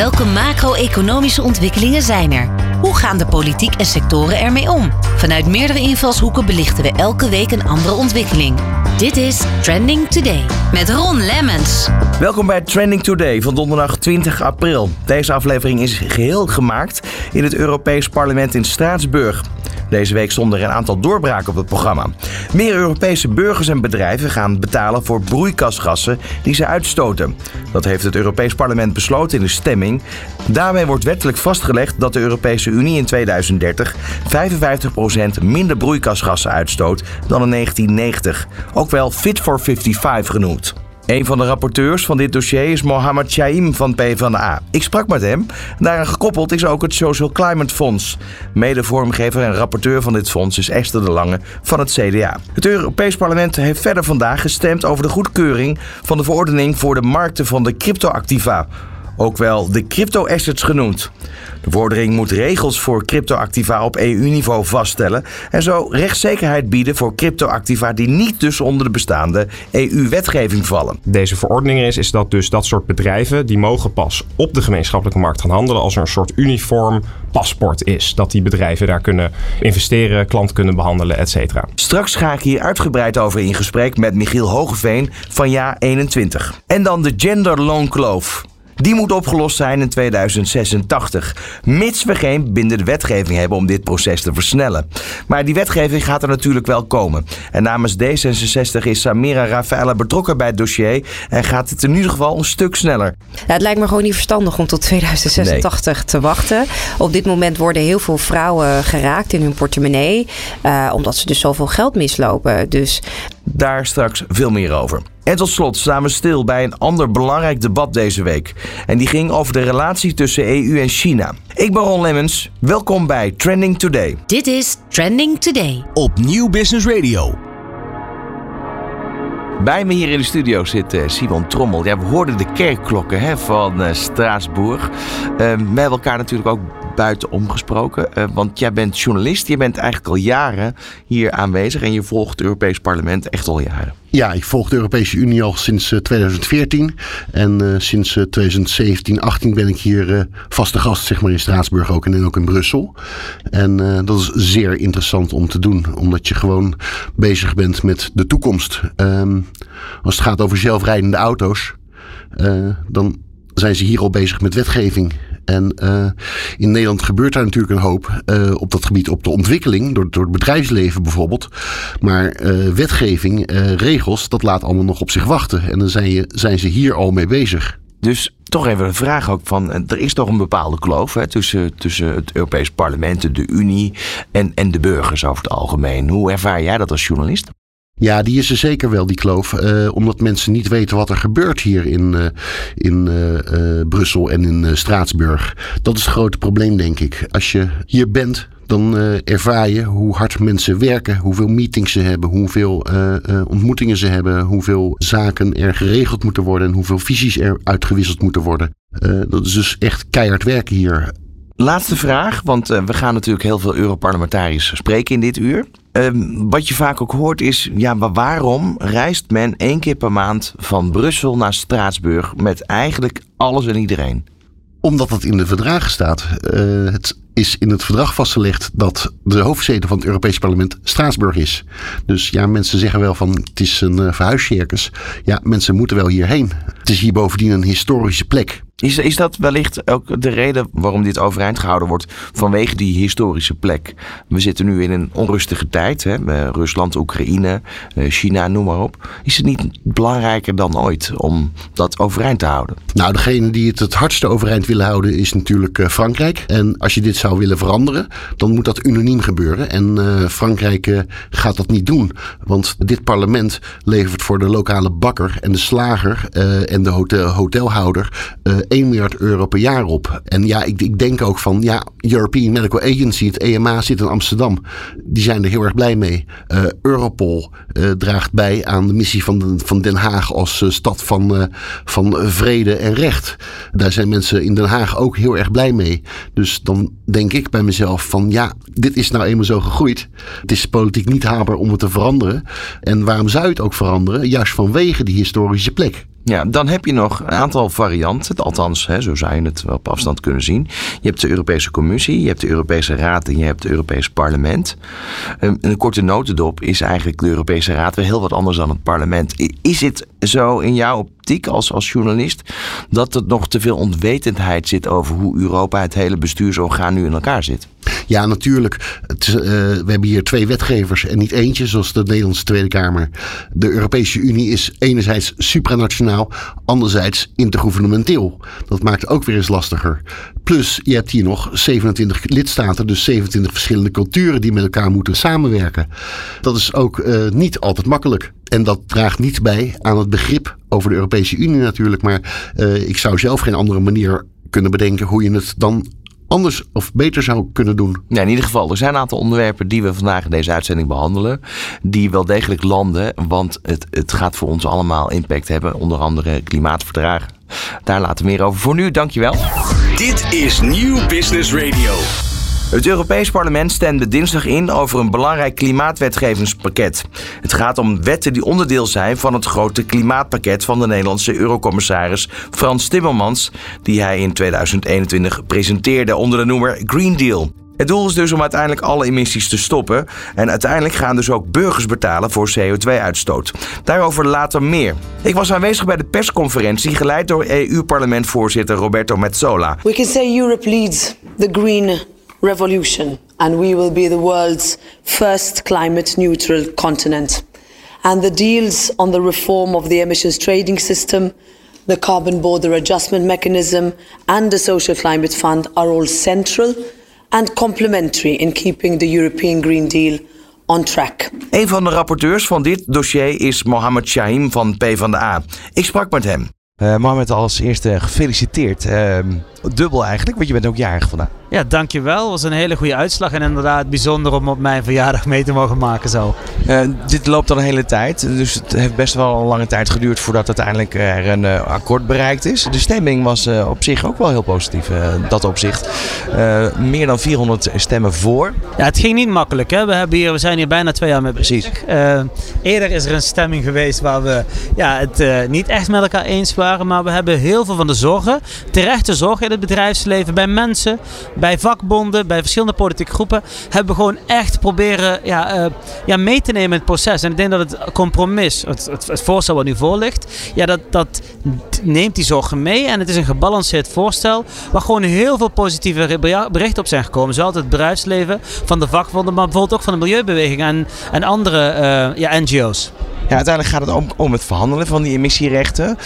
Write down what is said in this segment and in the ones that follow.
Welke macro-economische ontwikkelingen zijn er? Hoe gaan de politiek en sectoren ermee om? Vanuit meerdere invalshoeken belichten we elke week een andere ontwikkeling. Dit is Trending Today met Ron Lemmens. Welkom bij Trending Today van donderdag 20 april. Deze aflevering is geheel gemaakt in het Europees Parlement in Straatsburg. Deze week stonden er een aantal doorbraken op het programma. Meer Europese burgers en bedrijven gaan betalen voor broeikasgassen die ze uitstoten. Dat heeft het Europees Parlement besloten in de stemming. Daarmee wordt wettelijk vastgelegd dat de Europese Unie in 2030 55% minder broeikasgassen uitstoot dan in 1990. Ook wel Fit for 55 genoemd. Een van de rapporteurs van dit dossier is Mohamed Shaim van PvdA. Ik sprak met hem. Daaraan gekoppeld is ook het Social Climate Fonds. Medevormgever en rapporteur van dit fonds is Esther de Lange van het CDA. Het Europees Parlement heeft verder vandaag gestemd over de goedkeuring van de verordening voor de markten van de cryptoactiva ook wel de crypto-assets genoemd. De vordering moet regels voor cryptoactiva op EU-niveau vaststellen en zo rechtszekerheid bieden voor cryptoactiva die niet dus onder de bestaande EU-wetgeving vallen. Deze verordening is, is dat dus dat soort bedrijven die mogen pas op de gemeenschappelijke markt gaan handelen als er een soort uniform paspoort is. Dat die bedrijven daar kunnen investeren, klanten kunnen behandelen, et cetera. Straks ga ik hier uitgebreid over in gesprek met Michiel Hogeveen van Ja 21. En dan de gender loan kloof. Die moet opgelost zijn in 2086, mits we geen bindende wetgeving hebben om dit proces te versnellen. Maar die wetgeving gaat er natuurlijk wel komen. En namens D66 is Samira Rafaela betrokken bij het dossier en gaat het in ieder geval een stuk sneller. Ja, het lijkt me gewoon niet verstandig om tot 2086 te wachten. Op dit moment worden heel veel vrouwen geraakt in hun portemonnee, uh, omdat ze dus zoveel geld mislopen. Dus daar straks veel meer over. En tot slot staan we stil bij een ander belangrijk debat deze week. En die ging over de relatie tussen EU en China. Ik ben Ron Lemmens. Welkom bij Trending Today. Dit is Trending Today. Op Nieuw Business Radio. Bij me hier in de studio zit uh, Simon Trommel. Ja, we hoorden de kerkklokken hè, van uh, Straatsburg. Uh, we hebben elkaar natuurlijk ook buitenom gesproken. Uh, want jij bent journalist. Je bent eigenlijk al jaren hier aanwezig. En je volgt het Europees Parlement echt al jaren. Ja, ik volg de Europese Unie al sinds 2014. En uh, sinds 2017, 18 ben ik hier vaste gast zeg maar, in Straatsburg ook en ook in Brussel. En dat is zeer interessant om te doen. Omdat je gewoon bezig bent met de toekomst. Um, als het gaat over zelfrijdende auto's, dan zijn ze hier al bezig met wetgeving. En uh, in Nederland gebeurt daar natuurlijk een hoop uh, op dat gebied, op de ontwikkeling, door, door het bedrijfsleven bijvoorbeeld. Maar wetgeving, regels, dat laat allemaal nog op zich wachten. En dan zijn, zijn ze hier al mee bezig. Dus toch even een vraag ook van, er is toch een bepaalde kloof hè, tussen, tussen het Europees Parlement, de Unie en, en de burgers over het algemeen. Hoe ervaar jij dat als journalist? Ja, die is er zeker wel, die kloof. Uh, omdat mensen niet weten wat er gebeurt hier in, uh, in uh, Brussel en in Straatsburg. Dat is het grote probleem, denk ik. Als je hier bent, dan ervaar je hoe hard mensen werken, hoeveel meetings ze hebben, hoeveel ontmoetingen ze hebben, hoeveel zaken er geregeld moeten worden en hoeveel visies er uitgewisseld moeten worden. dat is dus echt keihard werken hier. Laatste vraag, want we gaan natuurlijk heel veel Europarlementariërs spreken in dit uur. Um, wat je vaak ook hoort is, ja, maar waarom reist men één keer per maand van Brussel naar Straatsburg met eigenlijk alles en iedereen? Omdat het in de verdragen staat. Uh, het is in het verdrag vastgelegd dat de hoofdstede van het Europees Parlement Straatsburg is. Dus ja, mensen zeggen wel van het is een uh, verhuiscircus. Ja, mensen moeten wel hierheen. Het is hier bovendien een historische plek. Is, is dat wellicht ook de reden waarom dit overeind gehouden wordt vanwege die historische plek? We zitten nu in een onrustige tijd, hè? Rusland, Oekraïne, eh, China, noem maar op. Is het niet belangrijker dan ooit om dat overeind te houden? Nou, degene die het het hardste overeind willen houden is natuurlijk eh, Frankrijk. En als je dit zou willen veranderen, dan moet dat unaniem gebeuren. En Frankrijk gaat dat niet doen. Want dit parlement levert voor de lokale bakker en de slager en de hotel, hotelhouder 1 miljard euro per jaar op. En ja, ik, ik denk ook van, ja, European Medical Agency, het EMA zit in Amsterdam. Die zijn er heel erg blij mee. Europol draagt bij aan de missie van, van Den Haag als stad van, van vrede en recht. Daar zijn mensen in Den Haag ook heel erg blij mee. Dus dan denk ik bij mezelf van ja, dit is nou eenmaal zo gegroeid. Het is politiek niet haalbaar om het te veranderen. En waarom zou je het ook veranderen? Juist vanwege die historische plek. Ja, dan heb je nog een aantal varianten. Althans, hè, zo zou je het wel op afstand kunnen zien. Je hebt de Europese Commissie, je hebt de Europese Raad en je hebt het Europese Parlement. Ehm, een korte notendop is eigenlijk de Europese Raad weer heel wat anders dan het parlement. Is het zo in jouw optiek als, als journalist dat er nog te veel onwetendheid zit over hoe Europa, het hele bestuursorgaan nu in elkaar zit? Ja, natuurlijk. Uh, we hebben hier twee wetgevers en niet eentje, zoals de Nederlandse Tweede Kamer. De Europese Unie is enerzijds supranationaal, anderzijds intergouvernementeel. Dat maakt ook weer eens lastiger. Plus, je hebt hier nog 27 lidstaten, dus 27 verschillende culturen die met elkaar moeten samenwerken. Dat is ook uh, niet altijd makkelijk. En dat draagt niet bij aan het begrip over de Europese Unie natuurlijk. Maar uh, ik zou zelf geen andere manier kunnen bedenken hoe je het dan anders of beter zou kunnen doen. Ja, in ieder geval, er zijn een aantal onderwerpen die we vandaag in deze uitzending behandelen. Die wel degelijk landen, want het, het gaat voor ons allemaal impact hebben. Onder andere klimaatverdragen. Daar laten we meer over. Voor nu, dankjewel. Dit is Nieuw Business Radio. Het Europees Parlement stemde dinsdag in over een belangrijk klimaatwetgevingspakket. Het gaat om wetten die onderdeel zijn van het grote klimaatpakket van de Nederlandse Eurocommissaris Frans Timmermans, die hij in 2021 presenteerde onder de noemer Green Deal. Het doel is dus om uiteindelijk alle emissies te stoppen. En uiteindelijk gaan dus ook burgers betalen voor CO2-uitstoot. Daarover later meer. Ik was aanwezig bij de persconferentie geleid door EU-parlementvoorzitter Roberto Metsola. We can say Europe leads the green revolution and we will be the world's first climate neutral continent. And the deals on the reform of the emissions trading system, the carbon border adjustment mechanism, and the social climate fund are all central and complementary in keeping the European Green Deal on track. Een van de rapporteurs van dit dossier is Mohammed Shahim van PvdA. Ik sprak met hem. Uh, Mohammed, als eerste gefeliciteerd. Uh, dubbel eigenlijk, want je bent ook jarig vandaag. Ja, dankjewel. Het was een hele goede uitslag en inderdaad bijzonder om op mijn verjaardag mee te mogen maken zo. Uh, dit loopt al een hele tijd, dus het heeft best wel een lange tijd geduurd voordat uiteindelijk er een uh, akkoord bereikt is. De stemming was uh, op zich ook wel heel positief, dat opzicht. meer dan 400 stemmen voor. Ja, het ging niet makkelijk. Hè? We, hebben hier, we zijn hier bijna twee jaar mee bezig. eerder is er een stemming geweest waar we ja, het niet echt met elkaar eens waren, maar we hebben heel veel van de zorgen, terechte zorgen in het bedrijfsleven, bij mensen bij vakbonden, bij verschillende politieke groepen, hebben we gewoon echt proberen ja, uh, ja, mee te nemen in het proces. En ik denk dat het compromis, het, het, voorstel wat nu voor ligt, ja, dat, dat neemt die zorgen mee. En het is een gebalanceerd voorstel waar gewoon heel veel positieve berichten op zijn gekomen. Zowel het bedrijfsleven, van de vakbonden, maar bijvoorbeeld ook van de milieubeweging en, en andere uh, ja, NGO's. Ja, uiteindelijk gaat het om, om het verhandelen van die emissierechten.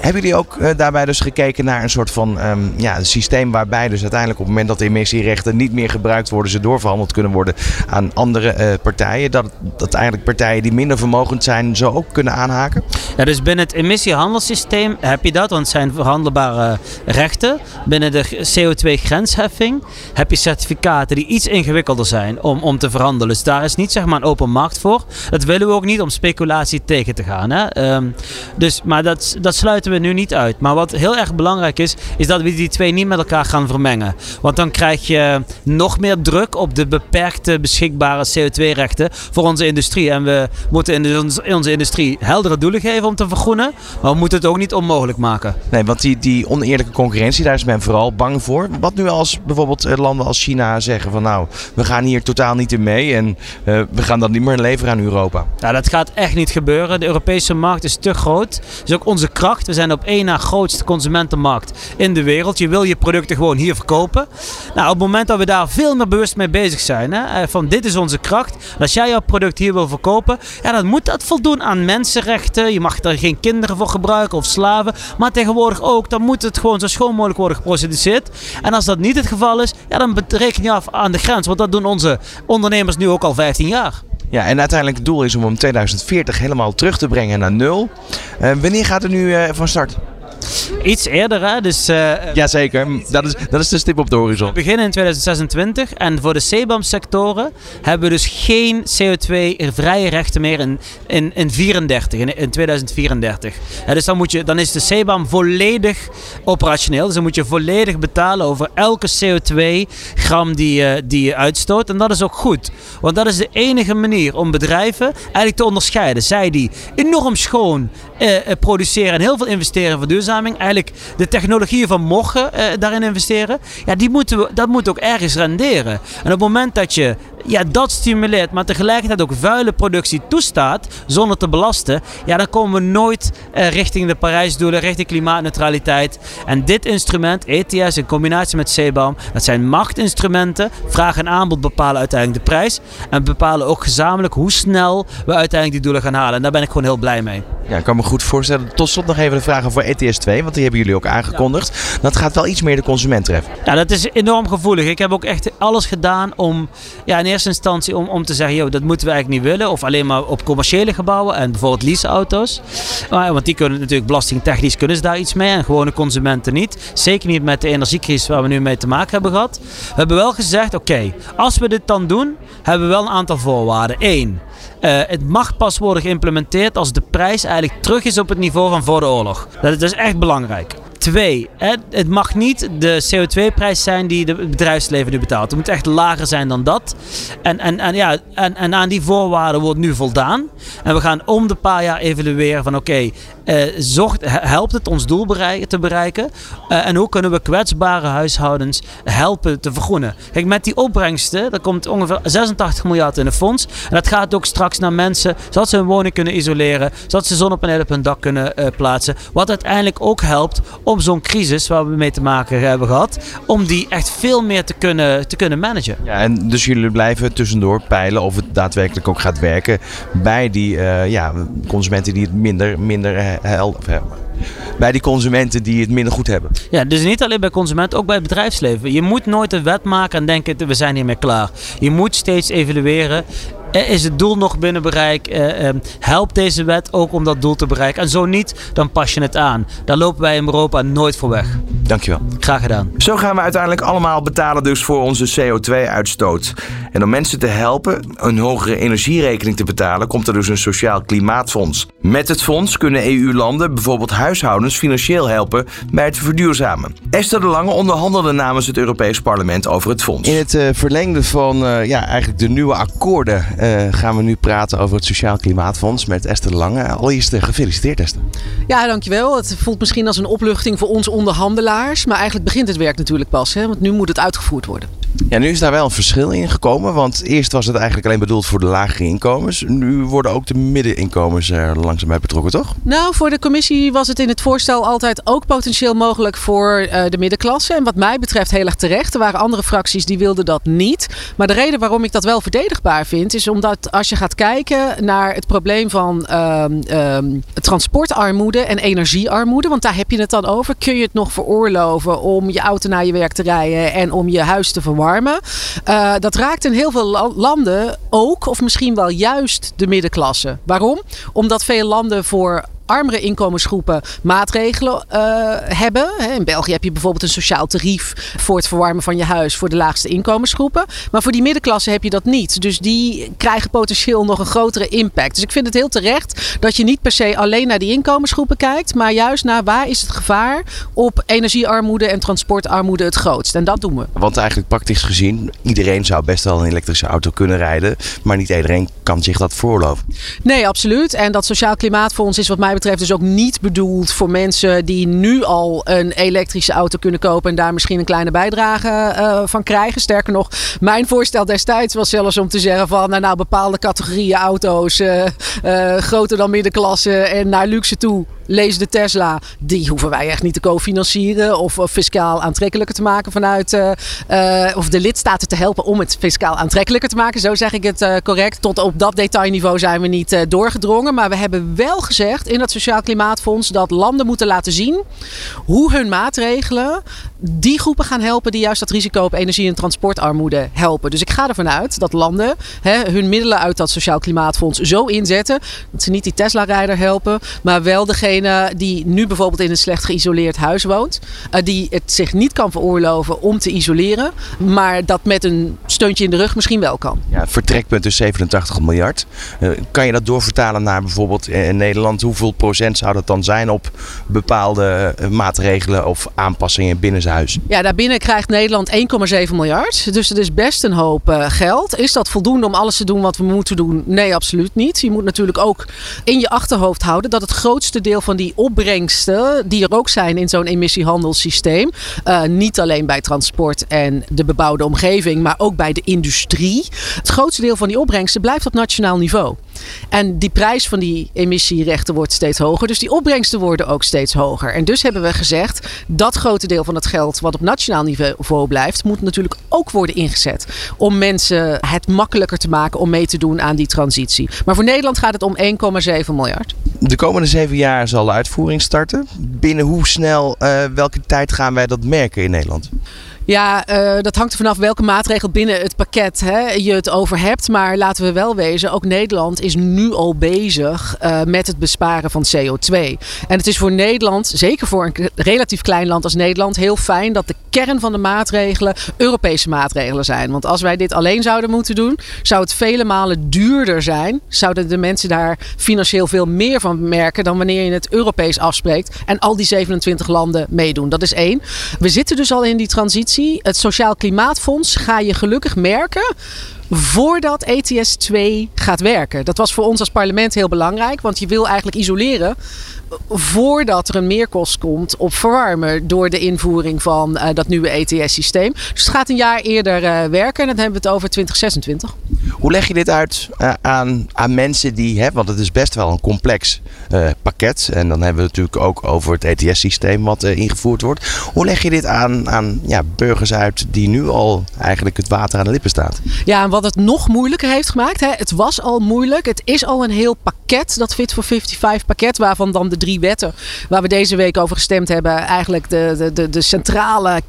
Hebben jullie ook uh, daarbij dus gekeken naar een soort van um, ja, systeem waarbij dus uiteindelijk op het moment dat de emissierechten niet meer gebruikt worden, ze doorverhandeld kunnen worden aan andere uh, partijen? Dat, dat eigenlijk partijen die minder vermogend zijn zo ook kunnen aanhaken? Ja, dus binnen het emissiehandelssysteem heb je dat, want het zijn verhandelbare rechten. Binnen de CO2-grensheffing heb je certificaten die iets ingewikkelder zijn om, om te verhandelen. Dus daar is niet zeg maar een open markt voor. Dat willen we ook niet om speculatie tegen te gaan. Hè? Um, dus, maar dat, dat sluiten we nu niet uit. Maar wat heel erg belangrijk is, is dat we die twee niet met elkaar gaan vermengen. Want dan krijg je nog meer druk op de beperkte beschikbare CO2-rechten voor onze industrie. En we moeten in, in onze industrie heldere doelen geven om te vergroenen. Maar we moeten het ook niet onmogelijk maken. Nee, want die, die oneerlijke concurrentie, daar is men vooral bang voor. Wat nu als bijvoorbeeld eh, landen als China zeggen van nou, we gaan hier totaal niet in mee en uh, we gaan dat niet meer leveren aan Europa. Ja, dat gaat echt niet gebeuren. De Europese markt is te groot. Dat is ook onze kracht. We zijn op één na grootste consumentenmarkt in de wereld. Je wil je producten gewoon hier verkopen. Nou, op het moment dat we daar veel meer bewust mee bezig zijn, hè, eh, van dit is onze kracht. Als jij jouw product hier wil verkopen, ja, dan moet dat voldoen aan mensenrechten. Je mag er geen kinderen voor gebruiken of slaven. Maar tegenwoordig ook, dan moet het gewoon zo schoon mogelijk worden geproduceerd. En als dat niet het geval is, ja, dan reken je af aan de grens. Want dat doen onze ondernemers nu ook al 15 jaar. Ja, en uiteindelijk het doel is om om 2040 helemaal terug te brengen naar nul. Uh, wanneer gaat het nu uh, van start? Iets eerder, hè? Dus, uh, Jazeker, dat is, dat is de stip op de horizon. We beginnen in 2026 en voor de CBAM-sectoren hebben we dus geen CO2-vrije rechten meer in, in, in, 34, in, in 2034. dus dan, moet je, dan is de CBAM volledig operationeel. Dus dan moet je volledig betalen over elke CO2-gram die, uh, die je uitstoot. En dat is ook goed, want dat is de enige manier om bedrijven eigenlijk te onderscheiden. Zij die enorm schoon uh, produceren en heel veel investeren in verduurzaming, de technologieën van morgen uh, daarin investeren, ja, die moeten we, dat moet ook ergens renderen. En op het moment dat je ja, dat stimuleert, maar tegelijkertijd ook vuile productie toestaat zonder te belasten, ja, dan komen we nooit uh, richting de Parijsdoelen, richting klimaatneutraliteit. En dit instrument, ETS in combinatie met CBAM, dat zijn machtinstrumenten. Vraag en aanbod bepalen uiteindelijk de prijs en bepalen ook gezamenlijk hoe snel we uiteindelijk die doelen gaan halen. En daar ben ik gewoon heel blij mee. Ja, ik kan me goed voorstellen. Tot slot nog even de vraag over ETS 2, want die hebben jullie ook aangekondigd. Dat gaat wel iets meer de consument treffen. Ja, dat is enorm gevoelig. Ik heb ook echt alles gedaan om, ja, in eerste instantie om, om te zeggen, joh, dat moeten we eigenlijk niet willen. Of alleen maar op commerciële gebouwen en bijvoorbeeld leaseauto's. Want die kunnen natuurlijk belastingtechnisch kunnen ze daar iets mee en gewone consumenten niet. Zeker niet met de energiecrisis waar we nu mee te maken hebben gehad. We hebben wel gezegd, oké, als we dit dan doen, hebben we wel een aantal voorwaarden. Eén, uh, het mag pas worden geïmplementeerd als de prijs eigenlijk terug is op het niveau van voor de oorlog. Dat is echt belangrijk. Twee, het mag niet de CO2-prijs zijn die het bedrijfsleven nu betaalt. Het moet echt lager zijn dan dat. En, en, en, ja, en, en aan die voorwaarden wordt nu voldaan. En we gaan om de paar jaar evalueren van oké, okay, uh, helpt het ons doel bereiken, te bereiken? Uh, en hoe kunnen we kwetsbare huishoudens helpen te vergroenen? Kijk, met die opbrengsten, dat komt ongeveer 86 miljard in een fonds. En dat gaat ook straks naar mensen, zodat ze hun woning kunnen isoleren, zodat ze zonnepanelen op hun dak kunnen uh, plaatsen. Wat uiteindelijk ook helpt om zo'n crisis waar we mee te maken hebben gehad, om die echt veel meer te kunnen, te kunnen managen. Ja, en dus jullie blijven tussendoor peilen of het daadwerkelijk ook gaat werken bij die uh, ja, consumenten die het minder, minder uh, helpen bij die consumenten die het minder goed hebben. Ja, dus niet alleen bij consumenten, ook bij het bedrijfsleven. Je moet nooit een wet maken en denken, we zijn hiermee klaar. Je moet steeds evalueren. Is het doel nog binnen bereik? Helpt deze wet ook om dat doel te bereiken? En zo niet, dan pas je het aan. Daar lopen wij in Europa nooit voor weg. Dankjewel. Graag gedaan. Zo gaan we uiteindelijk allemaal betalen dus voor onze CO2-uitstoot. En om mensen te helpen een hogere energierekening te betalen, komt er dus een sociaal klimaatfonds. Met het fonds kunnen EU-landen bijvoorbeeld huishoudens financieel helpen bij het verduurzamen. Esther de Lange onderhandelde namens het Europees Parlement over het fonds. In het uh, verlengde van uh, ja, eigenlijk de nieuwe akkoorden uh, gaan we nu praten over het Sociaal Klimaatfonds met Esther Lange. Allereerst gefeliciteerd Esther. Ja, dankjewel. Het voelt misschien als een opluchting voor ons onderhandelaars. Maar eigenlijk begint het werk natuurlijk pas. Hè? Want nu moet het uitgevoerd worden. Ja, nu is daar wel een verschil in gekomen. Want eerst was het eigenlijk alleen bedoeld voor de lagere inkomens. Nu worden ook de middeninkomens er langzaam bij betrokken, toch? Nou, voor de commissie was het in het voorstel altijd ook potentieel mogelijk voor uh, de middenklasse. En wat mij betreft heel erg terecht. Er waren andere fracties die wilden dat niet. Maar de reden waarom ik dat wel verdedigbaar vind, is omdat als je gaat kijken naar het probleem van uh, uh, transportarmoede en energiearmoede, want daar heb je het dan over, kun je het nog veroorloven om je auto naar je werk te rijden en om je huis te verwarmen? Uh, dat raakt in heel veel landen ook, of misschien wel juist de middenklasse. Waarom? Omdat veel landen voor armere inkomensgroepen maatregelen uh, hebben. In België heb je bijvoorbeeld een sociaal tarief voor het verwarmen van je huis voor de laagste inkomensgroepen. Maar voor die middenklasse heb je dat niet. Dus die krijgen potentieel nog een grotere impact. Dus ik vind het heel terecht dat je niet per se alleen naar die inkomensgroepen kijkt, maar juist naar waar is het gevaar op energiearmoede en transportarmoede het grootst. En dat doen we. Want eigenlijk praktisch gezien, iedereen zou best wel een elektrische auto kunnen rijden, maar niet iedereen kan zich dat veroorloven. Nee, absoluut. En dat Sociaal Klimaatfonds is wat mij betreft dus ook niet bedoeld voor mensen die nu al een elektrische auto kunnen kopen en daar misschien een kleine bijdrage uh, van krijgen. Sterker nog, mijn voorstel destijds was zelfs om te zeggen van nou, nou bepaalde categorieën auto's, uh, uh, groter dan middenklasse en naar luxe toe lees de Tesla, die hoeven wij echt niet te cofinancieren of, of fiscaal aantrekkelijker te maken vanuit, uh, uh, of de lidstaten te helpen om het fiscaal aantrekkelijker te maken. Zo zeg ik het correct. Tot op dat detailniveau zijn we niet doorgedrongen. Maar we hebben wel gezegd in het Sociaal Klimaatfonds dat landen moeten laten zien hoe hun maatregelen die groepen gaan helpen die juist dat risico op energie- en transportarmoede helpen. Dus ik ga ervan uit dat landen hè, hun middelen uit dat Sociaal Klimaatfonds zo inzetten dat ze niet die Tesla-rijder helpen, maar wel degene degene die nu bijvoorbeeld in een slecht geïsoleerd huis woont, uh, die het zich niet kan veroorloven om te isoleren, maar dat met een steuntje in de rug misschien wel kan. Ja, het vertrekpunt is 87 miljard. Uh, kan je dat doorvertalen naar bijvoorbeeld in Nederland? Hoeveel procent zou dat dan zijn op bepaalde maatregelen of aanpassingen binnen huis? Ja, daarbinnen krijgt Nederland 1,7 miljard. Dus het is best een hoop geld. Is dat voldoende om alles te doen wat we moeten doen? Nee, absoluut niet. Je moet natuurlijk ook in je achterhoofd houden dat het grootste deel van die opbrengsten, die er ook zijn in zo'n emissiehandelssysteem, uh, niet alleen bij transport en de bebouwde omgeving, maar ook bij de industrie. Het grootste deel van die opbrengsten blijft op nationaal niveau. En die prijs van die emissierechten wordt steeds hoger. Dus die opbrengsten worden ook steeds hoger. En dus hebben we gezegd dat grote deel van het geld wat op nationaal niveau blijft, moet natuurlijk ook worden ingezet. Om mensen het makkelijker te maken om mee te doen aan die transitie. Maar voor Nederland gaat het om 1,7 miljard. De komende zeven jaar zal de uitvoering starten. Binnen hoe snel, uh, welke tijd gaan wij dat merken in Nederland? Ja, uh, dat hangt er vanaf welke maatregel binnen het pakket hè, je het over hebt. Maar laten we wel wezen, ook Nederland is nu al bezig uh, met het besparen van CO2. En het is voor Nederland, zeker voor een relatief klein land als Nederland, heel fijn dat de kern van de maatregelen Europese maatregelen zijn. Want als wij dit alleen zouden moeten doen, zou het vele malen duurder zijn. Zouden de mensen daar financieel veel meer van merken dan wanneer je het Europees afspreekt en al die 27 landen meedoen. Dat is één. We zitten dus al in die transitie. Het Sociaal Klimaatfonds ga je gelukkig merken voordat ETS 2 gaat werken. Dat was voor ons als parlement heel belangrijk, want je wil eigenlijk isoleren voordat er een meerkost komt op verwarmen door de invoering van uh, dat nieuwe ETS-systeem. Dus het gaat een jaar eerder uh, werken en dan hebben we het over 2026. Hoe leg je dit uit uh, aan, aan mensen die, hè, want het is best wel een complex pakket en dan hebben we het natuurlijk ook over het ETS-systeem wat ingevoerd wordt. Hoe leg je dit aan, aan ja, burgers uit die nu al eigenlijk het water aan de lippen staat? Ja, wat het nog moeilijker heeft gemaakt, hè, het was al moeilijk, het is al een heel pakket, dat Fit for 55 pakket, waarvan dan de drie wetten waar we deze week over gestemd hebben, eigenlijk de, de, de, de centrale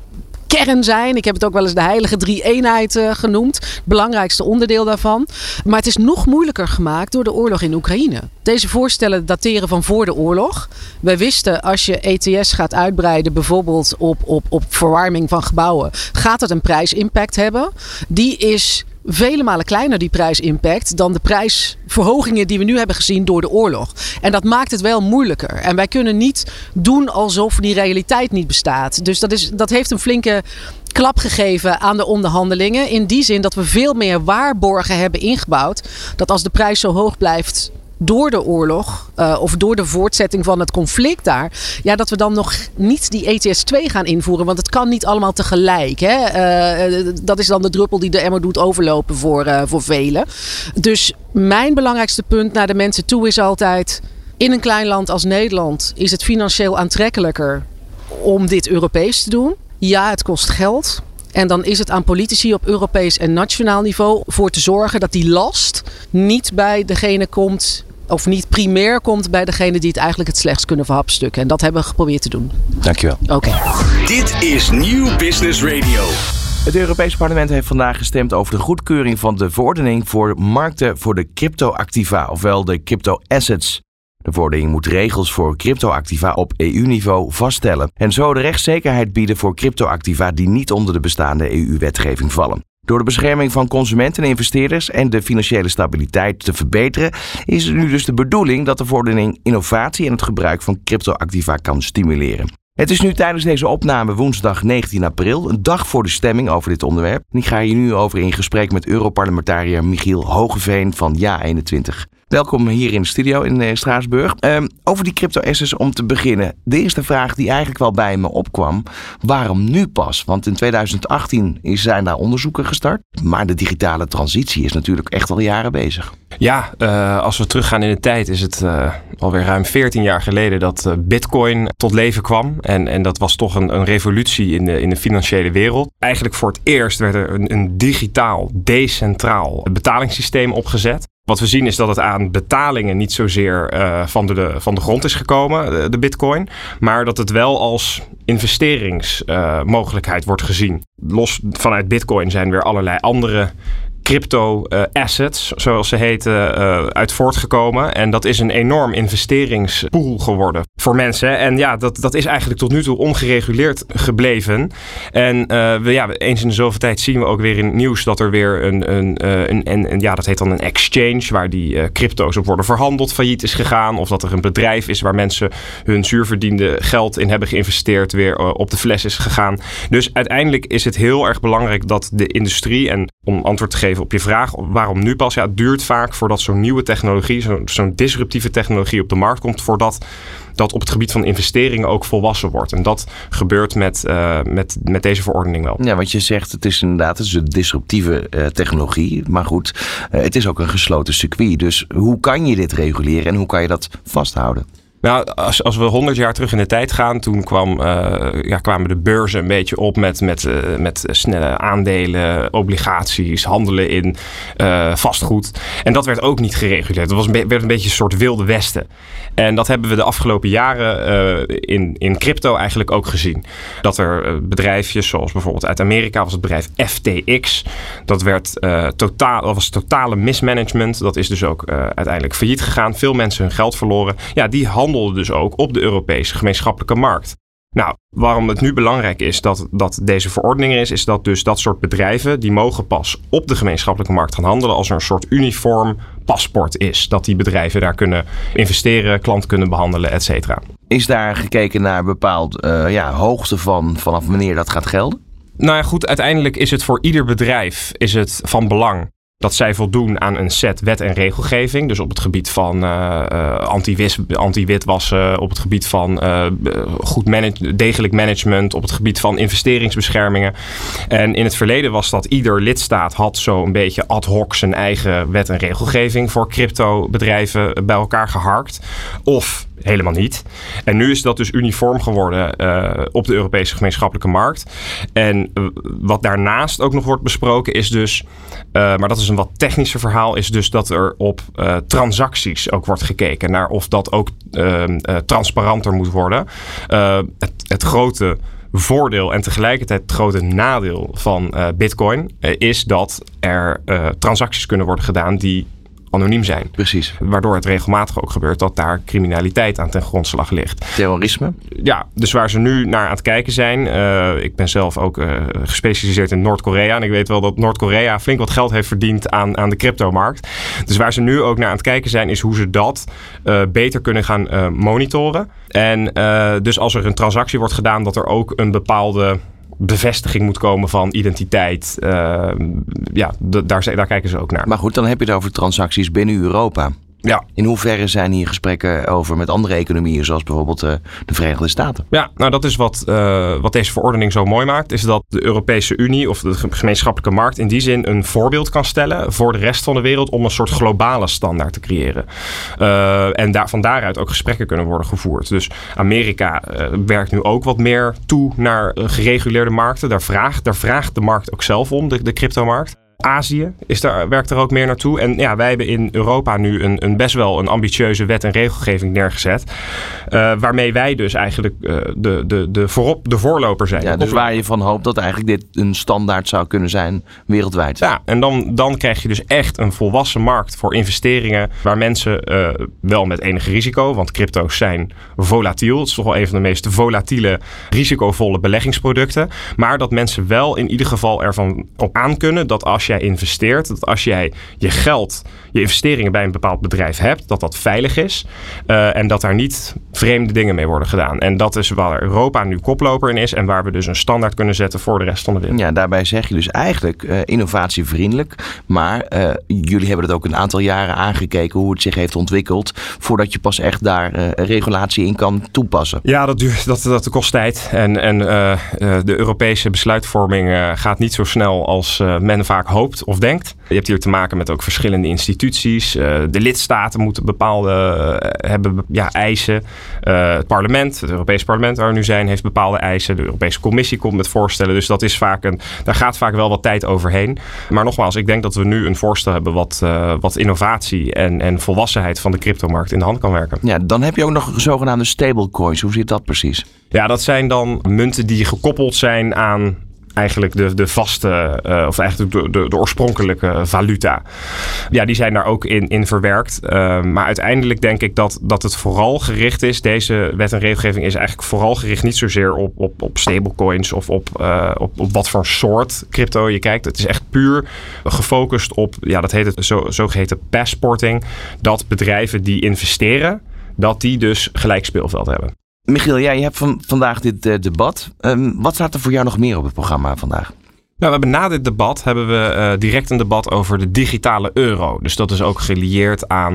kern zijn. Ik heb het ook wel eens de heilige drie-eenheid uh, genoemd. Het belangrijkste onderdeel daarvan. Maar het is nog moeilijker gemaakt door de oorlog in Oekraïne. Deze voorstellen dateren van voor de oorlog. Wij wisten als je ETS gaat uitbreiden, bijvoorbeeld op, op, op verwarming van gebouwen, gaat het een prijsimpact hebben. Die is vele malen kleiner, die prijsimpact, dan de prijsverhogingen die we nu hebben gezien door de oorlog. En dat maakt het wel moeilijker. En wij kunnen niet doen alsof die realiteit niet bestaat. Dus dat, is, dat heeft een flinke klap gegeven aan de onderhandelingen. In die zin dat we veel meer waarborgen hebben ingebouwd. Dat als de prijs zo hoog blijft door de oorlog uh, of door de voortzetting van het conflict daar, ja, dat we dan nog niet die ETS 2 gaan invoeren. Want het kan niet allemaal tegelijk. Hè? Uh, dat is dan de druppel die de emmer doet overlopen voor, uh, voor velen. Dus mijn belangrijkste punt naar de mensen toe is altijd: in een klein land als Nederland is het financieel aantrekkelijker om dit Europees te doen. Ja, het kost geld. En dan is het aan politici op Europees en nationaal niveau voor te zorgen dat die last niet bij degene komt of niet primair komt bij degene die het eigenlijk het slechtst kunnen verhapstukken. En dat hebben we geprobeerd te doen. Dankjewel. Oké. Okay. Dit is Nieuw Business Radio. Het Europese parlement heeft vandaag gestemd over de goedkeuring van de verordening voor markten voor de cryptoactiva, ofwel de crypto-assets. De verordening moet regels voor cryptoactiva op EU-niveau vaststellen en zo de rechtszekerheid bieden voor cryptoactiva die niet onder de bestaande EU-wetgeving vallen. Door de bescherming van consumenten en investeerders en de financiële stabiliteit te verbeteren, is het nu dus de bedoeling dat de verordening innovatie en het gebruik van cryptoactiva kan stimuleren. Het is nu tijdens deze opname woensdag 19 april, een dag voor de stemming over dit onderwerp. En ik ga hier nu over in gesprek met Europarlementariër Michiel Hogeveen van Ja21. Welkom hier in de studio in uh, Straatsburg. Uh, over die crypto-assets om te beginnen. De eerste vraag die eigenlijk wel bij me opkwam. Waarom nu pas? Want in 2018 zijn daar onderzoeken gestart. Maar de digitale transitie is natuurlijk echt al jaren bezig. Ja, uh, als we teruggaan in de tijd is het uh, alweer ruim 14 jaar geleden dat bitcoin tot leven kwam. En, en dat was toch een, een revolutie in de, in de financiële wereld. Eigenlijk voor het eerst werd er een, een digitaal, decentraal betalingssysteem opgezet. Wat we zien is dat het aan betalingen niet zozeer uh, van, de, van de grond is gekomen, de, bitcoin. Maar dat het wel als investeringsmogelijkheid uh, wordt gezien. Los vanuit bitcoin zijn weer allerlei andere crypto assets, zoals ze heten, uit voortgekomen. En dat is een enorm investeringspool geworden voor mensen. En ja, dat, dat is eigenlijk tot nu toe ongereguleerd gebleven. En we, ja, eens in de zoveel tijd zien we ook weer in het nieuws dat er weer een, een, een, een, een ja, dat heet dan een exchange, waar die crypto's op worden verhandeld, failliet is gegaan. Of dat er een bedrijf is waar mensen hun zuurverdiende geld in hebben geïnvesteerd, weer op de fles is gegaan. Dus uiteindelijk is het heel erg belangrijk dat de industrie, en om antwoord te geven op je vraag, waarom nu pas? Ja, het duurt vaak voordat zo'n nieuwe technologie, zo'n disruptieve technologie op de markt komt, voordat dat op het gebied van investeringen ook volwassen wordt. En dat gebeurt met, uh, met, met deze verordening wel. Ja, wat je zegt, het is inderdaad het is een disruptieve uh, technologie. Maar goed, uh, het is ook een gesloten circuit. Dus hoe kan je dit reguleren en hoe kan je dat vasthouden? Nou, als, als we honderd jaar terug in de tijd gaan, toen kwam, uh, ja, kwamen de beurzen een beetje op met, met, uh, met snelle aandelen, obligaties, handelen in uh, vastgoed. En dat werd ook niet gereguleerd. Dat was werd een beetje een soort wilde westen. En dat hebben we de afgelopen jaren in, in crypto eigenlijk ook gezien. Dat er bedrijfjes, zoals bijvoorbeeld uit Amerika was het bedrijf FTX. Dat werd totaal, dat was totale mismanagement. Dat is dus ook uiteindelijk failliet gegaan. Veel mensen hun geld verloren. Ja, die dus ook op de Europese gemeenschappelijke markt. Nou, waarom het nu belangrijk is dat, dat deze verordening er is, is dat dus dat soort bedrijven, die mogen pas op de gemeenschappelijke markt gaan handelen als er een soort uniform paspoort is. Dat die bedrijven daar kunnen investeren, klant kunnen behandelen, et cetera. Is daar gekeken naar bepaald uh, ja, hoogte van vanaf wanneer dat gaat gelden? Nou ja, goed, uiteindelijk is het voor ieder bedrijf is het van belang dat zij voldoen aan een set wet en regelgeving. Dus op het gebied van uh, anti-witwassen, op het gebied van uh, goed degelijk management, op het gebied van investeringsbeschermingen. En in het verleden was dat ieder lidstaat had zo een beetje ad hoc zijn eigen wet en regelgeving voor crypto bedrijven bij elkaar geharkt. Of helemaal niet. En nu is dat dus uniform geworden uh, op de Europese gemeenschappelijke markt. En uh, wat daarnaast ook nog wordt besproken is dus, uh, maar dat is een wat technischer verhaal, is dus dat er op transacties ook wordt gekeken naar of dat ook ehm, transparanter moet worden. Het, het, grote voordeel en tegelijkertijd het grote nadeel van Bitcoin is dat er transacties kunnen worden gedaan die anoniem zijn. Precies. Waardoor het regelmatig ook gebeurt dat daar criminaliteit aan ten grondslag ligt. Terrorisme? Ja, dus waar ze nu naar aan het kijken zijn. Uh, ik ben zelf ook uh, gespecialiseerd in Noord-Korea. En ik weet wel dat Noord-Korea flink wat geld heeft verdiend aan, aan de cryptomarkt. Dus waar ze nu ook naar aan het kijken zijn, is hoe ze dat uh, beter kunnen gaan monitoren. En dus als er een transactie wordt gedaan, dat er ook een bepaalde bevestiging moet komen van identiteit. Uh, ja, daar, daar kijken ze ook naar. Maar goed, dan heb je het over transacties binnen Europa. Ja. In hoeverre zijn hier gesprekken over met andere economieën, zoals bijvoorbeeld uh, de Verenigde Staten? Ja, nou dat is wat, uh, wat deze verordening zo mooi maakt, is dat de Europese Unie of de gemeenschappelijke markt in die zin een voorbeeld kan stellen voor de rest van de wereld om een soort globale standaard te creëren. Uh, en daar, van daaruit ook gesprekken kunnen worden gevoerd. Dus Amerika werkt nu ook wat meer toe naar gereguleerde markten. Daar vraagt, daar vraagt de markt ook zelf om, de, de cryptomarkt. Azië is daar, werkt er ook meer naartoe. En ja, wij hebben in Europa nu een, een best wel een ambitieuze wet en regelgeving neergezet. Uh, waarmee wij dus eigenlijk uh, de, de, de, voorop, de voorloper zijn. Ja, dus waar je van hoopt dat eigenlijk dit een standaard zou kunnen zijn wereldwijd. Ja, en dan, dan krijg je dus echt een volwassen markt voor investeringen. Waar mensen uh, wel met enige risico, want crypto's zijn volatiel. Het is toch wel een van de meest volatiele, risicovolle beleggingsproducten. Maar dat mensen wel in ieder geval ervan op aan kunnen dat als jij investeert, dat als jij je geld, je investeringen bij een bepaald bedrijf hebt, dat dat veilig is uh, en dat daar niet vreemde dingen mee worden gedaan. En dat is waar Europa nu koploper in is en waar we dus een standaard kunnen zetten voor de rest van de wereld. Ja, daarbij zeg je dus eigenlijk uh, innovatievriendelijk, maar uh, jullie hebben het ook een aantal jaren aangekeken hoe het zich heeft ontwikkeld voordat je pas echt daar regulatie in kan toepassen. Ja, dat, duurt, dat, dat kost tijd en, en de Europese besluitvorming gaat niet zo snel als men vaak hoopt of denkt. Je hebt hier te maken met ook verschillende instituties. Uh, de lidstaten moeten bepaalde uh, hebben ja, eisen. Uh, het parlement, het Europese parlement waar we nu zijn, heeft bepaalde eisen. De Europese Commissie komt met voorstellen. Dus dat is vaak een, daar gaat vaak wel wat tijd overheen. Maar nogmaals, ik denk dat we nu een voorstel hebben wat, wat innovatie en, en volwassenheid van de cryptomarkt in de hand kan werken. Ja, dan heb je ook nog zogenaamde stablecoins. Hoe zit dat precies? Ja, dat zijn dan munten die gekoppeld zijn aan eigenlijk de, de vaste, uh, of eigenlijk de, de, de, oorspronkelijke valuta. Ja, die zijn daar ook in, in verwerkt. Uh, maar uiteindelijk denk ik dat, dat het vooral gericht is, deze wet en regelgeving is eigenlijk vooral gericht niet zozeer op, op, op stablecoins of op, uh, op, op wat voor soort crypto je kijkt. Het is echt puur gefocust op, ja, dat heet het zo, zogeheten passporting. Dat bedrijven die investeren, dat die dus gelijk speelveld hebben. Michiel, jij hebt van, vandaag dit uh, debat. Um, wat staat er voor jou nog meer op het programma vandaag? Nou, we hebben na dit debat hebben we uh, direct een debat over de digitale euro. Dus dat is ook gelieerd aan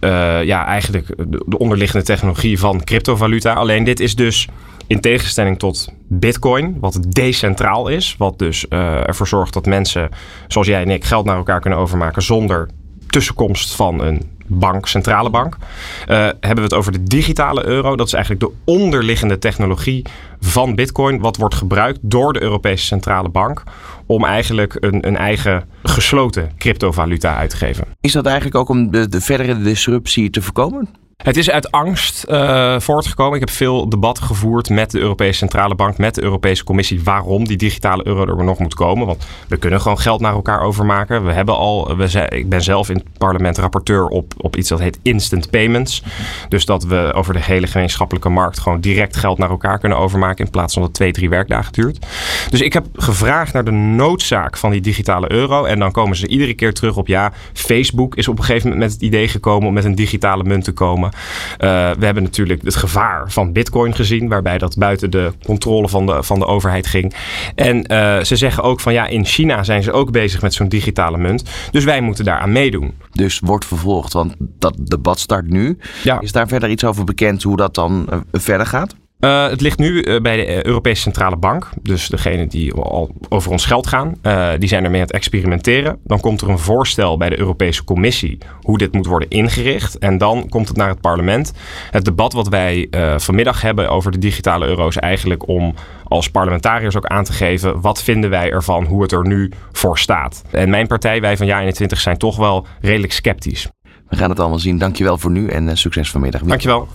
uh, ja, eigenlijk de, de, onderliggende technologie van cryptovaluta. Alleen dit is dus in tegenstelling tot Bitcoin, wat decentraal is. Wat dus ervoor zorgt dat mensen, zoals jij en ik, geld naar elkaar kunnen overmaken zonder tussenkomst van een bank, centrale bank. Uh, hebben we het over de digitale euro. Dat is eigenlijk de onderliggende technologie van Bitcoin, wat wordt gebruikt door de Europese Centrale Bank om eigenlijk een, een eigen gesloten cryptovaluta uit te geven. Is dat eigenlijk ook om de verdere disruptie te voorkomen? Het is uit angst uh, voortgekomen. Ik heb veel debatten gevoerd met de Europese Centrale Bank, met de Europese Commissie, waarom die digitale euro er nog moet komen. Want we kunnen gewoon geld naar elkaar overmaken. We hebben al, we ik ben zelf in het parlement rapporteur op, op iets dat heet instant payments. Dus dat we over de hele gemeenschappelijke markt gewoon direct geld naar elkaar kunnen overmaken in plaats van dat twee, drie werkdagen duurt. Dus ik heb gevraagd naar de noodzaak van die digitale euro. En dan komen ze iedere keer terug op ja, Facebook is op een gegeven moment met het idee gekomen om met een digitale munt te komen. Uh, we hebben natuurlijk het gevaar van Bitcoin gezien, waarbij dat buiten de controle van de, van de overheid ging. En uh, ze zeggen ook van ja, in China zijn ze ook bezig met zo'n digitale munt. Dus wij moeten daaraan meedoen. Dus wordt vervolgd, want dat debat start nu. Ja. Is daar verder iets over bekend hoe dat dan uh, verder gaat? Uh, het ligt nu uh, bij de Europese Centrale Bank. Dus degene die al over ons geld gaan, uh, die zijn ermee aan het experimenteren. Dan komt er een voorstel bij de Europese Commissie hoe dit moet worden ingericht. En dan komt het naar het parlement. Het debat wat wij vanmiddag hebben over de digitale euro is eigenlijk om als parlementariërs ook aan te geven wat vinden wij ervan, hoe het er nu voor staat. En mijn partij, wij van Ja21, zijn toch wel redelijk sceptisch. We gaan het allemaal zien. Dankjewel voor nu en succes vanmiddag. Dankjewel.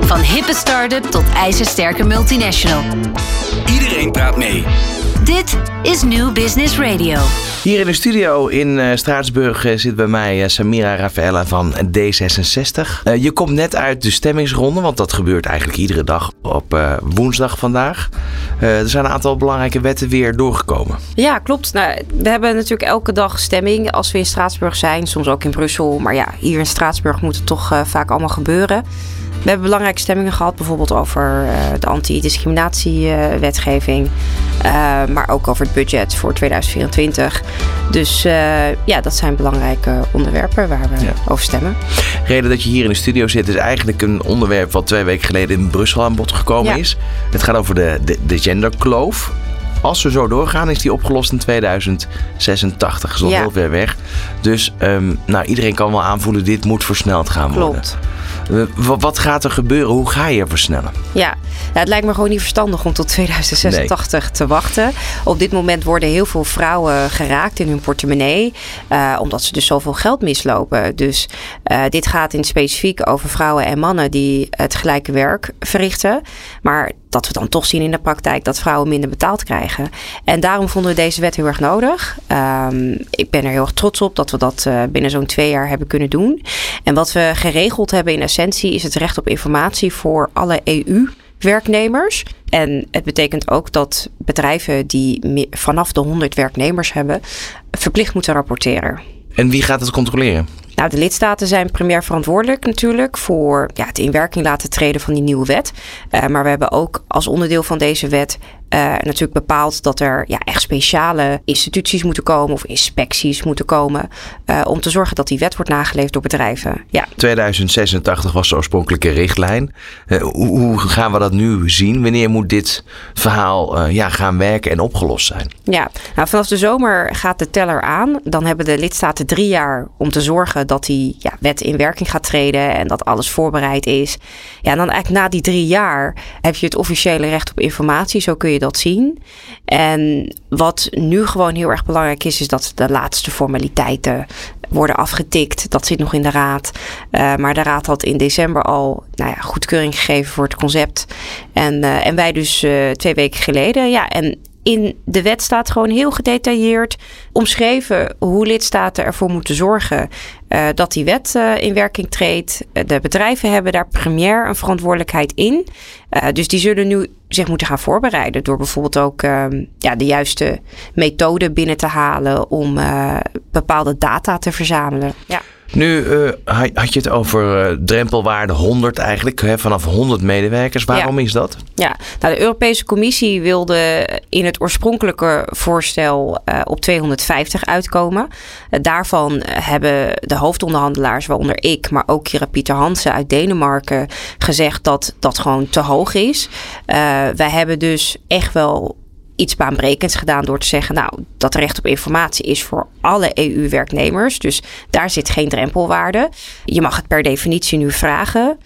Van hippe start-up tot ijzersterke multinational. Iedereen praat mee. Dit is New Business Radio. Hier in de studio in uh, Straatsburg uh, zit bij mij uh, Samira Rafaela van D66. je komt net uit de stemmingsronde, want dat gebeurt eigenlijk iedere dag op woensdag vandaag. er zijn een aantal belangrijke wetten weer doorgekomen. Ja, klopt. Nou, we hebben natuurlijk elke dag stemming als we in Straatsburg zijn, soms ook in Brussel. Maar ja, hier in Straatsburg moet het toch vaak allemaal gebeuren. We hebben belangrijke stemmingen gehad, bijvoorbeeld over uh, de anti-discriminatiewetgeving, uh, maar ook over het budget voor 2024. Dus uh, ja, dat zijn belangrijke onderwerpen waar we ja. over stemmen. De reden dat je hier in de studio zit is eigenlijk een onderwerp wat twee weken geleden in Brussel aan bod gekomen ja. is. Het gaat over de, de, de genderkloof. Als we zo doorgaan, is die opgelost in 2086. Dat is nog ja. heel ver weg. Dus um, nou, iedereen kan wel aanvoelen, dit moet versneld gaan worden. Klopt. Wat gaat er gebeuren? Hoe ga je versnellen? Ja, nou, het lijkt me gewoon niet verstandig om tot 2086 nee. te wachten. Op dit moment worden heel veel vrouwen geraakt in hun portemonnee. Uh, omdat ze dus zoveel geld mislopen. Dus uh, dit gaat in specifiek over vrouwen en mannen die het gelijke werk verrichten. Maar dat we dan toch zien in de praktijk dat vrouwen minder betaald krijgen. En daarom vonden we deze wet heel erg nodig. Um, ik ben er heel erg trots op dat we dat uh, binnen zo'n twee jaar hebben kunnen doen. En wat we geregeld hebben in essentie is het recht op informatie voor alle EU werknemers. En het betekent ook dat bedrijven die vanaf de 100 werknemers hebben, verplicht moeten rapporteren. En wie gaat het controleren? Nou, de lidstaten zijn primair verantwoordelijk natuurlijk voor ja, het in werking laten treden van die nieuwe wet. Uh, maar we hebben ook als onderdeel van deze wet natuurlijk bepaald dat er ja, echt speciale instituties moeten komen of inspecties moeten komen. Uh, om te zorgen dat die wet wordt nageleefd door bedrijven. Ja. 2086 was de oorspronkelijke richtlijn. Uh, hoe, hoe, gaan we dat nu zien? Wanneer moet dit verhaal ja, gaan werken en opgelost zijn? Ja, nou, vanaf de zomer gaat de teller aan. Dan hebben de lidstaten drie jaar om te zorgen dat die ja, wet in werking gaat treden en dat alles voorbereid is. Ja, en dan eigenlijk na die drie jaar heb je het officiële recht op informatie. Zo kun je zien. En wat nu gewoon heel erg belangrijk is, is dat de laatste formaliteiten worden afgetikt. Dat zit nog in de raad. Uh, maar de raad had in december al nou ja, goedkeuring gegeven voor het concept. En, uh, en wij dus uh, twee weken geleden. Ja, en in de wet staat gewoon heel gedetailleerd omschreven hoe lidstaten ervoor moeten zorgen uh, dat die wet uh, in werking treedt. de bedrijven hebben daar premier een verantwoordelijkheid in. Dus die zullen nu zich moeten gaan voorbereiden door bijvoorbeeld ook ehm, ja, de juiste methode binnen te halen om bepaalde data te verzamelen. Ja. Nu uh, had je het over uh, drempelwaarde 100 eigenlijk, hè, vanaf 100 medewerkers. Waarom is dat? Ja, nou, de Europese Commissie wilde in het oorspronkelijke voorstel uh, op 250 uitkomen. daarvan hebben de hoofdonderhandelaars, waaronder ik, maar ook Kira Pieter Hansen uit Denemarken, gezegd dat dat gewoon te hoog is. wij hebben dus echt wel iets baanbrekends gedaan door te zeggen, nou, dat recht op informatie is voor alle EU-werknemers. Dus daar zit geen drempelwaarde. Je mag het per definitie nu vragen.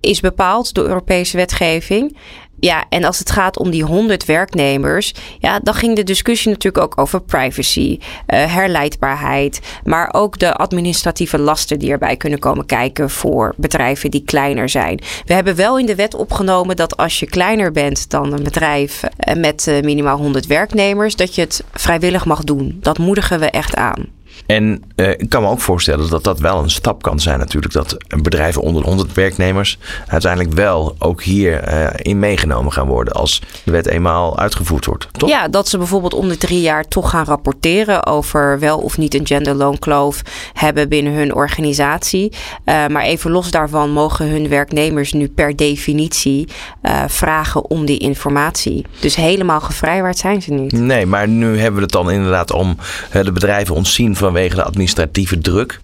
Is bepaald door Europese wetgeving. Ja, en als het gaat om die 100 werknemers, ja, dan ging de discussie natuurlijk ook over privacy, uh, herleidbaarheid, maar ook de administratieve lasten die erbij kunnen komen kijken voor bedrijven die kleiner zijn. We hebben wel in de wet opgenomen dat als je kleiner bent dan een bedrijf uh, met uh, minimaal 100 werknemers, dat je het vrijwillig mag doen. Dat moedigen we echt aan. En uh, ik kan me ook voorstellen dat dat wel een stap kan zijn natuurlijk. Dat bedrijven onder 100 werknemers uiteindelijk wel ook hierin uh, in meegenomen gaan worden als de wet eenmaal uitgevoerd wordt. Toch? Ja, dat ze bijvoorbeeld om de drie jaar toch gaan rapporteren over wel of niet een genderloonkloof hebben binnen hun organisatie. Uh, maar even los daarvan mogen hun werknemers nu per definitie vragen om die informatie. Dus helemaal gevrijwaard zijn ze niet. Nee, maar nu hebben we het dan inderdaad om de bedrijven ontzien van vanwege de administratieve druk.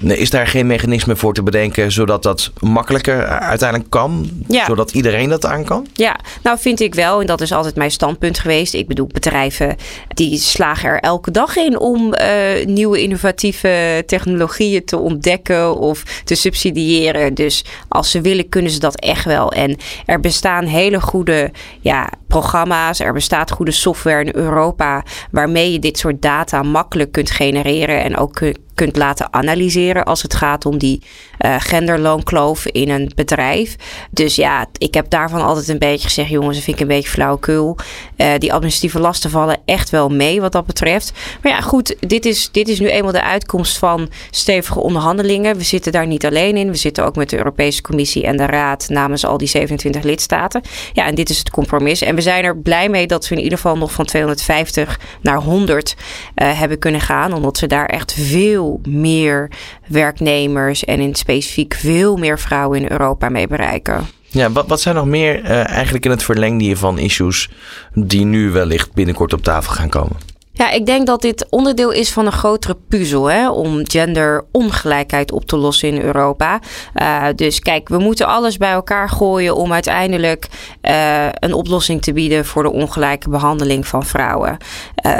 Is daar geen mechanisme voor te bedenken zodat dat makkelijker uiteindelijk kan? Ja. Zodat iedereen dat aan kan? Ja, nou vind ik wel. En dat is altijd mijn standpunt geweest. Ik bedoel, bedrijven die slagen er elke dag in om uh, nieuwe innovatieve technologieën te ontdekken of te subsidiëren. Dus als ze willen, kunnen ze dat echt wel. En er bestaan hele goede ja, programma's. Er bestaat goede software in Europa waarmee je dit soort data makkelijk kunt genereren en ook kunt laten analyseren als het gaat om die uh, genderloonkloof in een bedrijf. Dus ja, ik heb daarvan altijd een beetje gezegd, jongens, dat vind ik een beetje flauwekul. Uh, die administratieve lasten vallen echt wel mee wat dat betreft. Maar ja, goed, dit is, dit is nu eenmaal de uitkomst van stevige onderhandelingen. We zitten daar niet alleen in. We zitten ook met de Europese Commissie en de Raad namens al die 27 lidstaten. Ja, en dit is het compromis. En we zijn er blij mee dat we in ieder geval nog van 250 naar 100 uh, eh, hebben kunnen gaan. Omdat we daar echt veel meer werknemers en in specifiek veel meer vrouwen in Europa mee bereiken. Ja, wat, wat zijn nog meer uh, eigenlijk in het verlengde van issues die nu wellicht binnenkort op tafel gaan komen? Ja, ik denk dat dit onderdeel is van een grotere puzzel hè, om genderongelijkheid op te lossen in Europa. Uh, dus kijk, we moeten alles bij elkaar gooien om uiteindelijk uh, een oplossing te bieden voor de ongelijke behandeling van vrouwen.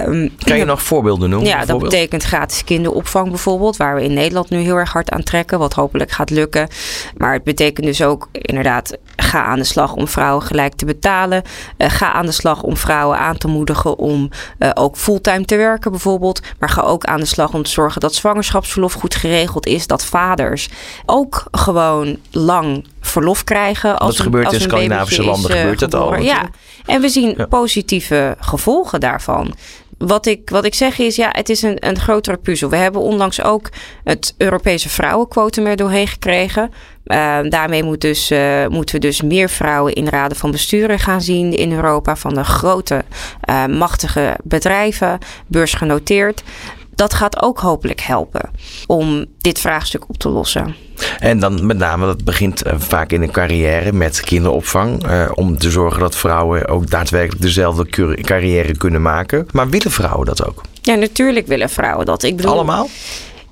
Um, kan je nog voorbeelden noemen? Ja, dat betekent gratis kinderopvang bijvoorbeeld, waar we in Nederland nu heel erg hard aan trekken, wat hopelijk gaat lukken. Maar het betekent dus ook inderdaad, ga aan de slag om vrouwen gelijk te betalen. Uh, ga aan de slag om vrouwen aan te moedigen om ook fulltime te werken bijvoorbeeld. Maar ga ook aan de slag om te zorgen dat zwangerschapsverlof goed geregeld is. Dat vaders ook gewoon lang verlof krijgen. Als dat gebeurt in Scandinavische landen, is, gebeurt dat al. Ja, en we zien positieve gevolgen daarvan wat ik, wat ik zeg is, ja, het is een, een grotere puzzel. We hebben onlangs ook het Europese vrouwenquotum er doorheen gekregen. Uh, daarmee moet dus, uh, moeten we dus meer vrouwen in raden van besturen gaan zien in Europa. Van de grote, uh, machtige bedrijven, beursgenoteerd. Dat gaat ook hopelijk helpen om dit vraagstuk op te lossen. En dan met name, dat begint vaak in een carrière met kinderopvang. Uh, om te zorgen dat vrouwen ook daadwerkelijk dezelfde carrière kunnen maken. Maar willen vrouwen dat ook? Ja, natuurlijk willen vrouwen dat. Ik bedoel, Allemaal?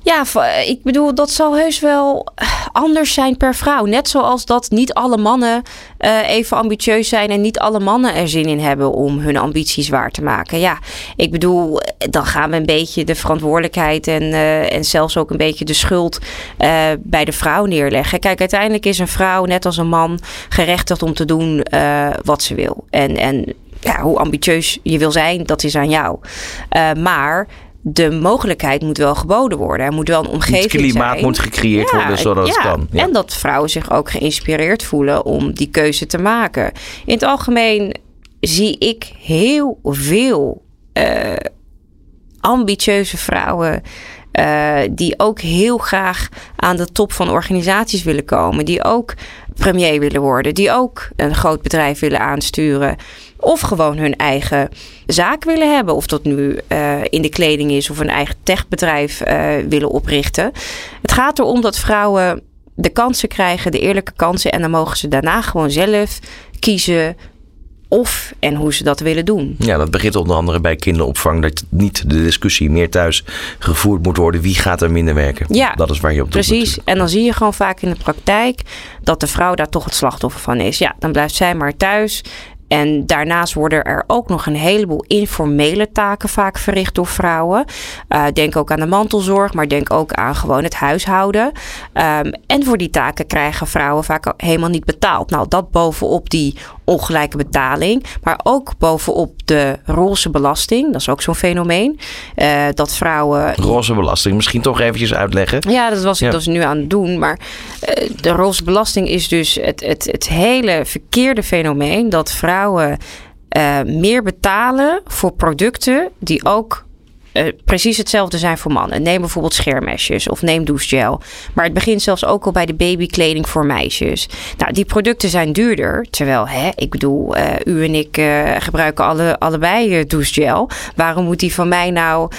Ja, ik bedoel, dat zal heus wel anders zijn per vrouw. Net zoals dat niet alle mannen uh, even ambitieus zijn en niet alle mannen er zin in hebben om hun ambities waar te maken. Ja, ik bedoel, dan gaan we een beetje de verantwoordelijkheid en, uh, en zelfs ook een beetje de schuld uh, bij de vrouw neerleggen. Kijk, uiteindelijk is een vrouw, net als een man, gerechtigd om te doen wat ze wil. En, en ja, hoe ambitieus je wil zijn, dat is aan jou. maar de mogelijkheid moet wel geboden worden. Er moet wel een omgeving zijn. Het klimaat moet gecreëerd worden zodat ja, het kan. Ja. En dat vrouwen zich ook geïnspireerd voelen om die keuze te maken. In het algemeen zie ik heel veel uh, ambitieuze vrouwen. Uh, die ook heel graag aan de top van organisaties willen komen. Die ook premier willen worden. Die ook een groot bedrijf willen aansturen. Of gewoon hun eigen zaak willen hebben. Of dat nu uh, in de kleding is of een eigen techbedrijf uh, willen oprichten. Het gaat erom dat vrouwen de kansen krijgen, de eerlijke kansen. En dan mogen ze daarna gewoon zelf kiezen of en hoe ze dat willen doen. Ja, dat begint onder andere bij kinderopvang. Dat niet de discussie meer thuis gevoerd moet worden. Wie gaat er minder werken? Ja, dat is waar je op doet. Precies. En dan zie je gewoon vaak in de praktijk dat de vrouw daar toch het slachtoffer van is. Ja, dan blijft zij maar thuis. En daarnaast worden er ook nog een heleboel informele taken vaak verricht door vrouwen. Uh, denk ook aan de mantelzorg, maar denk ook aan gewoon het huishouden. Um, en voor die taken krijgen vrouwen vaak helemaal niet betaald. Nou, dat bovenop die ongelijke betaling, maar ook bovenop de roze belasting. Dat is ook zo'n fenomeen. Uh, dat vrouwen. Roze belasting, misschien toch eventjes uitleggen. Ja, dat was ik ja. dus nu aan het doen. Maar uh, de roze belasting is dus het, het, het hele verkeerde fenomeen dat vrouwen uh, meer betalen voor producten die ook uh, precies hetzelfde zijn voor mannen. Neem bijvoorbeeld scheermesjes of neem douchegel. Maar het begint zelfs ook al bij de babykleding voor meisjes. Nou, die producten zijn duurder. Terwijl, hè, ik bedoel, uh, u en ik uh, gebruiken alle, allebei douchegel. Waarom moet die van mij nou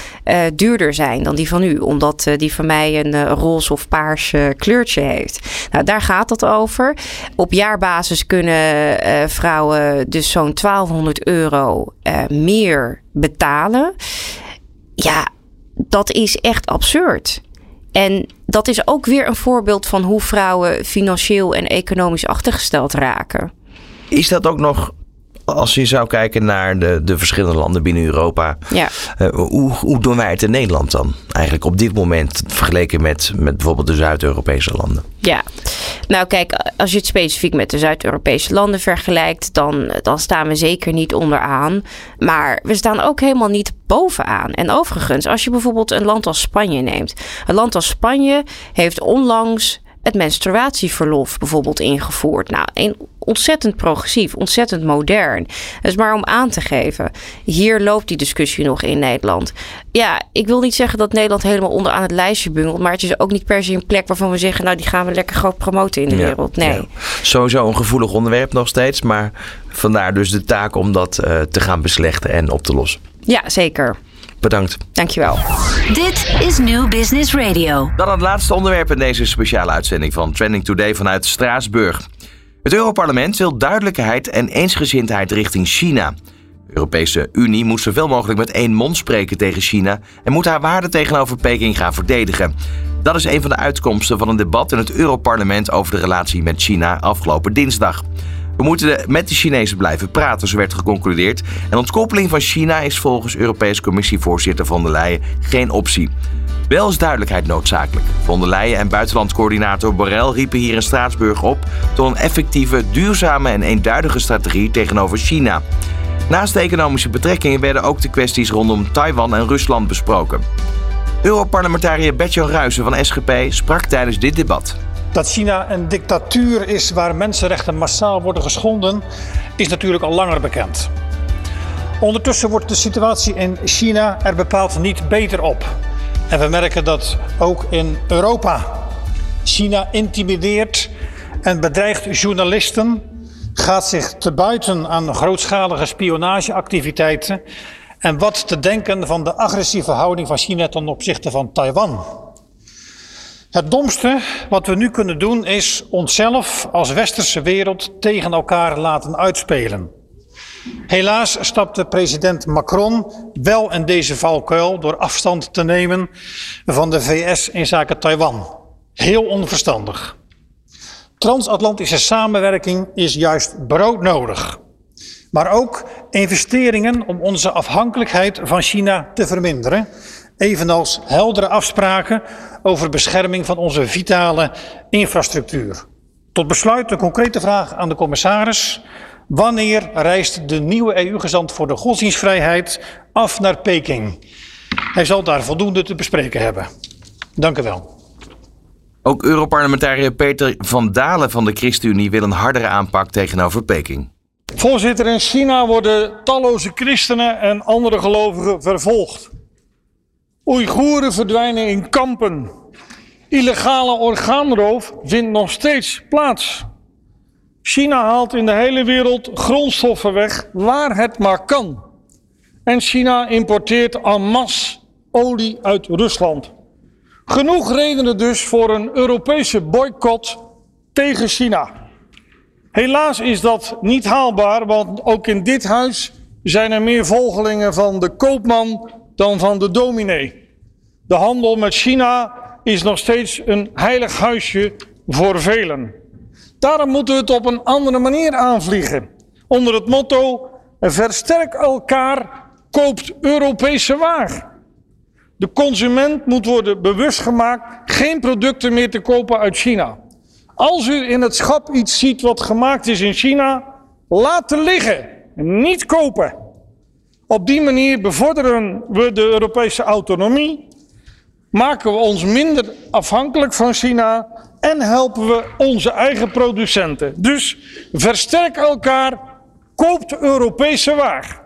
duurder zijn dan die van u? Omdat die van mij een roze of paars kleurtje heeft. Nou, daar gaat het over. Op jaarbasis kunnen vrouwen dus zo'n 1200 euro meer betalen ja, dat is echt absurd. En dat is ook weer een voorbeeld van hoe vrouwen financieel en economisch achtergesteld raken. Is dat ook nog als je zou kijken naar de, de verschillende landen binnen Europa, ja. Uh, hoe, hoe doen wij het in Nederland dan? Eigenlijk op dit moment vergeleken met, met bijvoorbeeld de Zuid-Europese landen. Ja, nou kijk, als je het specifiek met de Zuid-Europese landen vergelijkt, dan, dan staan we zeker niet onderaan. Maar we staan ook helemaal niet bovenaan. En overigens, als je bijvoorbeeld een land als Spanje neemt. Een land als Spanje heeft onlangs het menstruatieverlof bijvoorbeeld ingevoerd. Nou, een ontzettend progressief, ontzettend modern. Dat is maar om aan te geven. Hier loopt die discussie nog in Nederland. Ja, ik wil niet zeggen dat Nederland helemaal onderaan het lijstje bungelt. Maar het is ook niet per se een plek waarvan we zeggen... nou, die gaan we lekker groot promoten in de ja, wereld. Nee. Ja. Sowieso een gevoelig onderwerp nog steeds. Maar vandaar dus de taak om dat uh, te gaan beslechten en op te lossen. Ja, zeker. Bedankt. Dankjewel. Dit is New Business Radio. Dan het laatste onderwerp in deze speciale uitzending van Trending Today vanuit Straatsburg. Het Europarlement wil duidelijkheid en eensgezindheid richting China. De Europese Unie moet zoveel mogelijk met één mond spreken tegen China en moet haar waarden tegenover Peking gaan verdedigen. Dat is een van de uitkomsten van een debat in het Europarlement over de relatie met China afgelopen dinsdag. We moeten met de Chinezen blijven praten, zo werd geconcludeerd. En ontkoppeling van China is volgens Europese Commissievoorzitter van der Leyen geen optie. Wel is duidelijkheid noodzakelijk. Von der Leyen en buitenlandcoördinator Borrell riepen hier in Straatsburg op tot een effectieve, duurzame en eenduidige strategie tegenover China. Naast de economische betrekkingen werden ook de kwesties rondom Taiwan en Rusland besproken. Europarlementariër Bertjan Ruijsen van SGP sprak tijdens dit debat. Dat China een dictatuur is waar mensenrechten massaal worden geschonden, is natuurlijk al langer bekend. Ondertussen wordt de situatie in China er bepaald niet beter op. En we merken dat ook in Europa. China intimideert en bedreigt journalisten, gaat zich te buiten aan grootschalige spionageactiviteiten en wat te denken van de agressieve houding van China ten opzichte van Taiwan. Het domste wat we nu kunnen doen is onszelf als westerse wereld tegen elkaar laten uitspelen. Helaas stapte president Macron wel in deze valkuil door afstand te nemen van de VS in zaken Taiwan. Heel onverstandig. Transatlantische samenwerking is juist broodnodig. Maar ook investeringen om onze afhankelijkheid van China te verminderen. Evenals heldere afspraken over bescherming van onze vitale infrastructuur. Tot besluit een concrete vraag aan de commissaris. Wanneer reist de nieuwe EU-gezant voor de godsdienstvrijheid af naar Peking? Hij zal daar voldoende te bespreken hebben. Dank u wel. Ook Europarlementariër Peter van Dalen van de ChristenUnie wil een hardere aanpak tegenover Peking. Voorzitter, in China worden talloze christenen en andere gelovigen vervolgd. Oeigoeren verdwijnen in kampen. Illegale orgaanroof vindt nog steeds plaats. China haalt in de hele wereld grondstoffen weg waar het maar kan. En China importeert en masse olie uit Rusland. Genoeg redenen dus voor een Europese boycott tegen China. Helaas is dat niet haalbaar, want ook in dit huis zijn er meer volgelingen van de koopman dan van de dominee. De handel met China is nog steeds een heilig huisje voor velen. Daarom moeten we het op een andere manier aanvliegen. Onder het motto: versterk elkaar, koopt Europese waar. De consument moet worden bewust gemaakt geen producten meer te kopen uit China. Als u in het schap iets ziet wat gemaakt is in China, laten liggen, niet kopen. Op die manier bevorderen we de Europese autonomie, maken we ons minder afhankelijk van China en helpen we onze eigen producenten. Dus versterk elkaar, koopt Europese waar.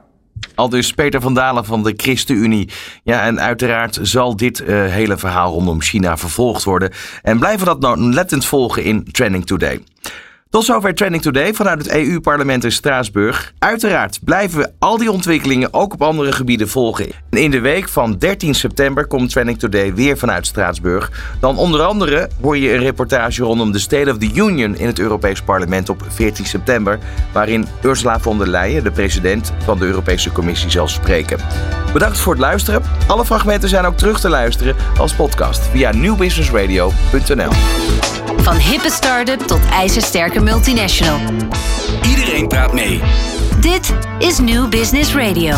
Al dus Peter van Dalen van de ChristenUnie. Ja, en uiteraard zal dit uh, hele verhaal rondom China vervolgd worden. En blijven dat nou lettend volgen in Trending Today. Tot zover Trending Today vanuit het EU-parlement in Straatsburg. Uiteraard blijven we al die ontwikkelingen ook op andere gebieden volgen. En in de week van 13 september komt Trending Today weer vanuit Straatsburg. Dan onder andere hoor je een reportage rondom de State of the Union in het Europees Parlement op 14 september, waarin Ursula von der Leyen, de president van de Europese Commissie, zal spreken. Bedankt voor het luisteren. Alle fragmenten zijn ook terug te luisteren als podcast via newbusinessradio.nl. Van hippe start-up tot ijzersterke multinational. Iedereen praat mee. Dit is New Business Radio.